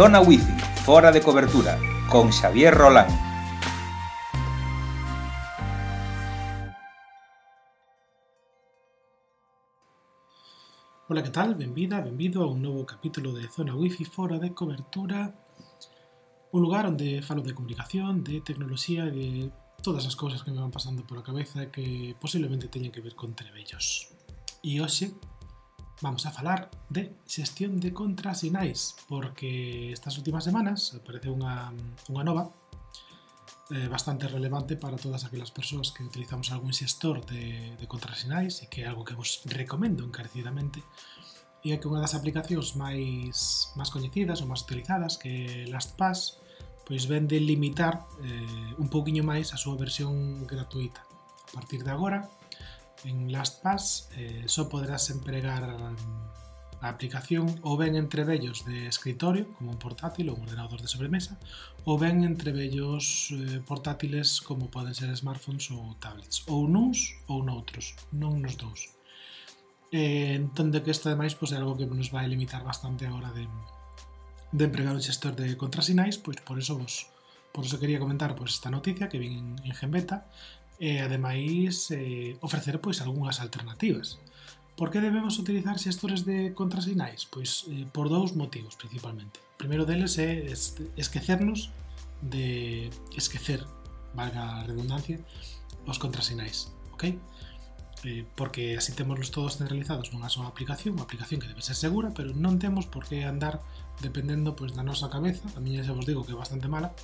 Zona Wi-Fi, fora de cobertura, con Xavier Rolán. Ola, que tal? Benvida, benvido a un novo capítulo de Zona Wi-Fi fora de cobertura Un lugar onde falo de comunicación, de tecnoloxía e de todas as cousas que me van pasando pola cabeza que posiblemente teñen que ver con trebellos E hoxe vamos a falar de xestión de contrasinais, porque estas últimas semanas aparece unha, unha nova eh, bastante relevante para todas aquelas persoas que utilizamos algún xestor de, de contrasinais e que é algo que vos recomendo encarecidamente e é que unha das aplicacións máis, máis coñecidas ou máis utilizadas que LastPass pois vende limitar eh, un pouquiño máis a súa versión gratuita. A partir de agora en LastPass eh, só poderás empregar a aplicación ou ben entre vellos de escritorio, como un portátil ou un ordenador de sobremesa, ou ben entre vellos eh, portátiles como poden ser smartphones ou tablets, ou nuns ou noutros, non nos dous. Eh, entendo que isto ademais pois, é algo que nos vai limitar bastante a hora de, de empregar un xestor de contrasinais, pois por eso vos por eso quería comentar pois esta noticia que vin en, en Genbeta e ademais eh, ofrecer pois algunhas alternativas. Por que debemos utilizar xestores de contrasinais? Pois eh, por dous motivos principalmente. O primeiro deles é esquecernos de esquecer, valga a redundancia, os contrasinais, ok? Eh, porque así temos todos centralizados nunha sola aplicación, unha aplicación que debe ser segura, pero non temos por que andar dependendo pois, da nosa cabeza, a miña xa vos digo que é bastante mala,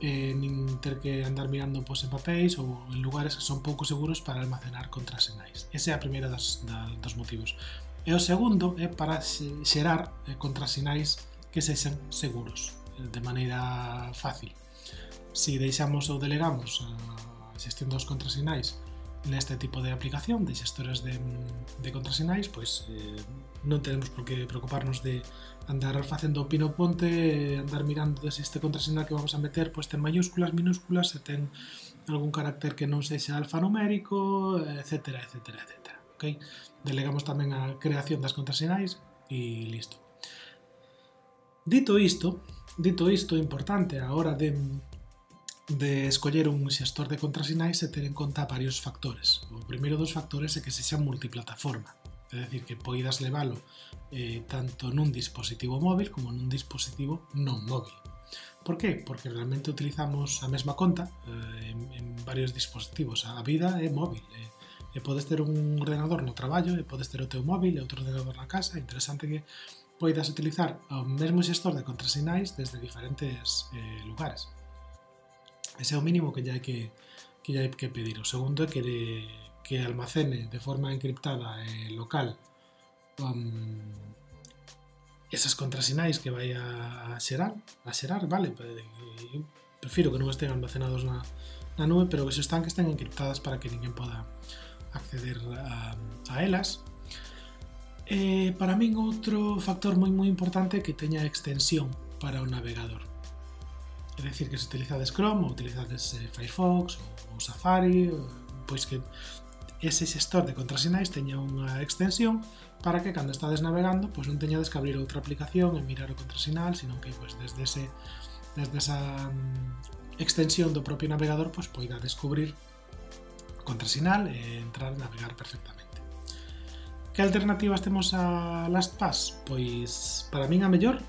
eh, nin ter que andar mirando pois, en papéis ou en lugares que son pouco seguros para almacenar contrasenais. Ese é a primeira das, da, dos motivos. E o segundo é para xerar eh, contrasinais que sexan seguros, eh, de maneira fácil. Si deixamos ou delegamos a xestión dos contrasinais neste tipo de aplicación de xestores de, mm, de contrasinais pois eh, non tenemos por que preocuparnos de andar facendo pino ponte andar mirando se este contrasinal que vamos a meter pois ten mayúsculas, minúsculas se ten algún carácter que non sexa alfanumérico etc, etc, etc okay? delegamos tamén a creación das contrasinais e listo dito isto dito isto importante a hora de mm, de escoller un xestor de contrasinais e ter en conta varios factores. O primeiro dos factores é que se xa multiplataforma, é dicir, que poidas leválo eh, tanto nun dispositivo móvil como nun dispositivo non móvil. Por qué? Porque realmente utilizamos a mesma conta eh, en, en varios dispositivos. A vida é móvil. Eh, e podes ter un ordenador no traballo, e podes ter o teu móvil e outro ordenador na casa. É interesante que poidas utilizar o mesmo xestor de contrasinais desde diferentes eh, lugares. Ese é o mínimo que ya hai que, que, ya hai que pedir. O segundo que, almacene de forma encriptada e local esas contrasinais que vai a, xerar, a xerar, vale? Eu prefiro que non estén almacenados na, na nube, pero que se están estén encriptadas para que ninguén poda acceder a, elas. Eh, para min outro factor moi moi importante que teña extensión para o navegador. É dicir, que se utilizades Chrome ou utilizades eh, Firefox ou, ou Safari, ou, pois que ese xestor de contrasinais teña unha extensión para que cando estades navegando pois non teñades que abrir outra aplicación e mirar o contrasinal, sino que pois, desde ese desde esa mm, extensión do propio navegador pois poida descubrir o contrasinal e entrar a navegar perfectamente. Que alternativas temos a LastPass? Pois para min a mellor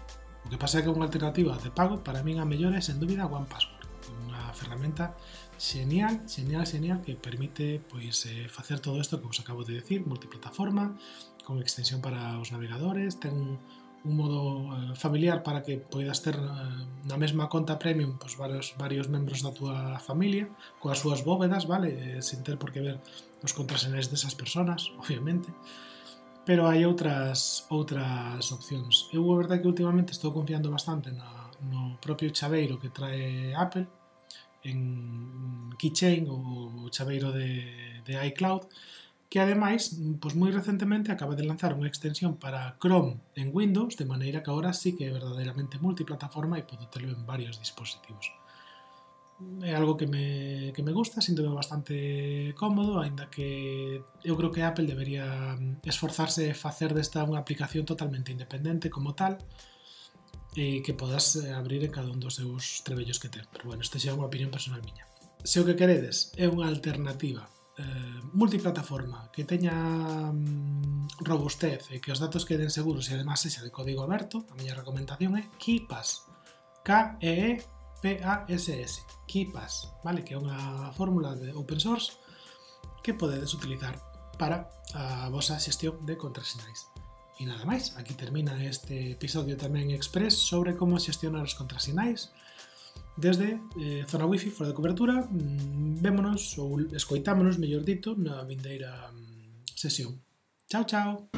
O que pasa é que unha alternativa de pago para min a mellor é sen dúbida OnePassword, unha ferramenta xenial, xenial, xenial que permite pois eh, facer todo isto que vos acabo de decir, multiplataforma, con extensión para os navegadores, ten un, modo eh, familiar para que poidas ter eh, na mesma conta premium pois, varios, varios membros da túa eh, familia coas súas bóvedas, vale? Eh, sin ter por que ver os contrasenes desas persoas, obviamente pero hai outras outras opcións. Eu a verdade que últimamente estou confiando bastante na, no propio chaveiro que trae Apple en Keychain ou o chaveiro de, de iCloud que ademais, pois moi recentemente acaba de lanzar unha extensión para Chrome en Windows, de maneira que agora sí que é verdadeiramente multiplataforma e podo telo en varios dispositivos é algo que me, que me gusta, sinto bastante cómodo, aínda que eu creo que Apple debería mm, esforzarse e facer desta unha aplicación totalmente independente como tal, e que podas eh, abrir en cada un dos seus trebellos que ten. Pero bueno, esta xa é unha opinión personal miña. Se o que queredes é unha alternativa eh, multiplataforma que teña mm, robustez e que os datos queden seguros e además sexa de código aberto, a miña recomendación é KeePass. K-E-E PASS, KeePass, vale? que é unha fórmula de open source que podedes utilizar para a vosa xestión de contrasinais. E nada máis, aquí termina este episodio tamén express sobre como xestionar os contrasinais desde eh, Zona Wi-Fi fora de cobertura. Mm, vémonos ou escoitámonos, mellor dito, na vindeira mm, sesión. Chao, chao!